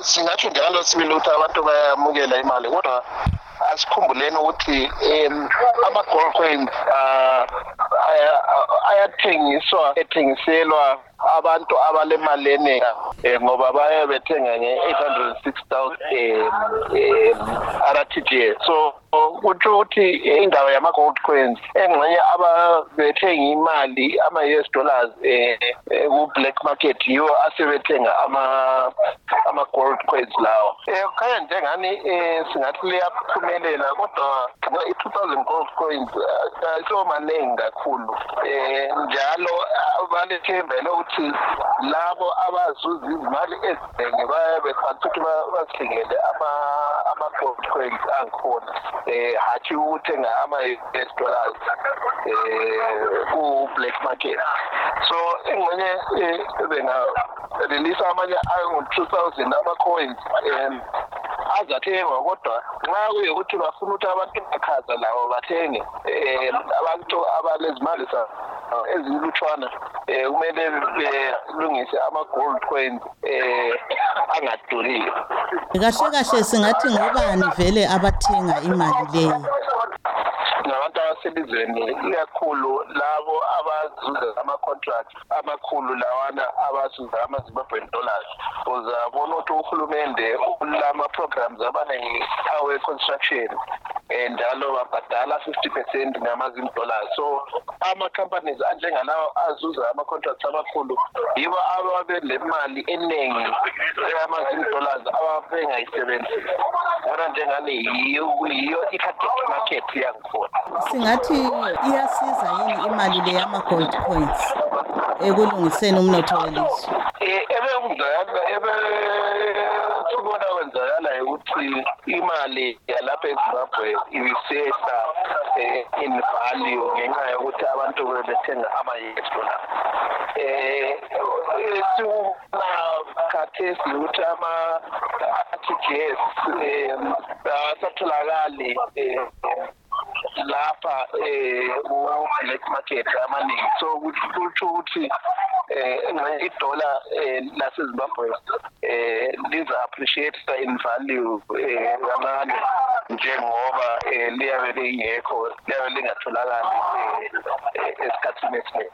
singatsho njalo sibili ukuthi abantu bayamukela imali kodwa asikhumbuleni ukuthi um ama-gold coins ah, aya- ayathengiswa ethengiselwa abantu abalemali eningi um ngoba baye bethenga nge-eight hundred and six thousand um RTGS so kutsho ukuthi indawo yama-gold coins engxenye ababethenga imali ama-US dollars um ku-black market yiwo asebethenga ama- ama-gold coins lawo. Um kukhanya njengani um singathi liyaphumelela kodwa i-two thousand gold coins so maningi kakhulu. Um njalo ah, balethembele ukuthi labo abazuza izimali eziningi baye bekhanisa ukuthi ba- bazithengele ama- ama-gold coins angikhona. Um hatshi ukuthenga ama-US dollars um ku-black market. So ingxenye um bengarelisa amanye angu-two thousand ama-coins um azathengwa kodwa nxa kuyukuthi bafuna ukuthi abantu bakhaza labo bathenge um abantu abalezimali ezilutshwana um kumele belungise ama-gold coins um angaduriyo kahle kahle singathi ngobani vele abathenga imali leyo? Ngabantu abaselizweni ikakhulu labo abazuza ama-contract amakhulu lawana abazuza ama-zimbabwean dollars uzabona ukuthi uhulumende ulama-programs abaningi awe-construction um njalo babhadala fifty percent ngama-zim dollars so ama-companies anjengalawo azuza ama-contracts amakhulu yibo ababe le mali eningi yama-zim dollars ababengayisebenzisi bona njengani yiyo yiyo i-target market yangikhona singathi iyasiza yini imali le yama-gold coins ekulungiseni umnotho welizwe? Eh, ebekuzakala ebe sibona kwenzakala ukuthi imali yalapha ezimbabwe ibisehla eh, in value ngenxa yokuthi abantu bebethenga ama-us dollar um sikubona khathesi ukuthi ama-rtgs um awasatholakali um lapha eh ku-black market amaningi. So kutsho ukuthi eh engxenye idola eh lasezimbabwe eh liza appreciate in value eh kancane njengoba eh liyabe lingekho liyabe lingatholakali eh, eh, esikhathini esiningi